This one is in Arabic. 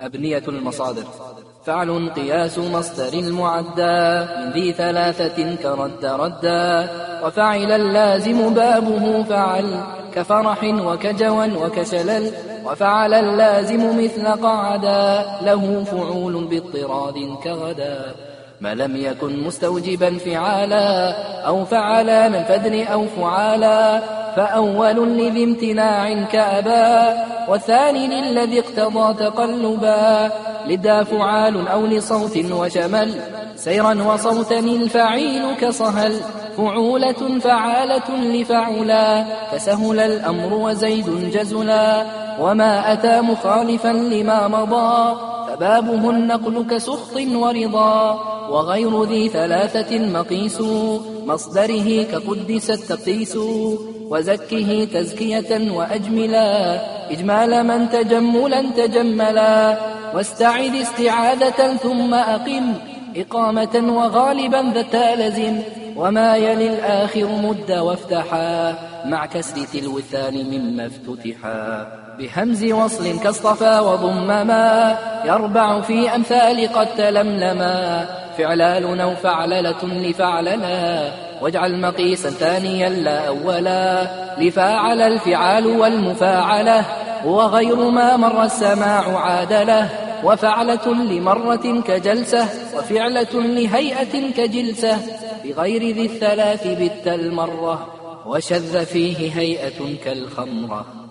أبنية المصادر. فعل قياس مصدر المعدى. من ذي ثلاثة كرد ردا. وفعل اللازم بابه فعل. كفرح وكجوا وكشلل. وفعل اللازم مثل قعدا. له فعول باضطراد كغدا. ما لم يكن مستوجبا فعالا أو فعلا من الفدر أو فعالا فأول لذي امتناع كأبا والثاني للذي اقتضى تقلبا لدا فعال أو لصوت وشمل سيرا وصوتا الفعيل كصهل فعولة فعالة لفعلا فسهل الأمر وزيد جزلا وما أتى مخالفا لما مضى فبابه النقل كسخط ورضا. وغير ذي ثلاثة مقيس. مصدره كقدس التقيس. وزكه تزكية وأجملا. إجمال من تجملا تجملا. واستعذ استعاذة ثم أقم. إقامة وغالبا ذا لزم وما يلي الآخر مد وافتحا مع كسر تلو الثاني مما افتتحا. بهمز وصل كاصطفى وضمما يربع في أمثال قد تلملما. فعلال أو فعللة لفعللا واجعل مقيسا ثانيا لا أولا. لفاعل الفعال والمفاعلة وغير ما مر السماع عادله. وفعلة لمرة كجلسة وفعلة لهيئة كجلسة بغير ذي الثلاث بالت المرة وشذ فيه هيئة كالخمرة.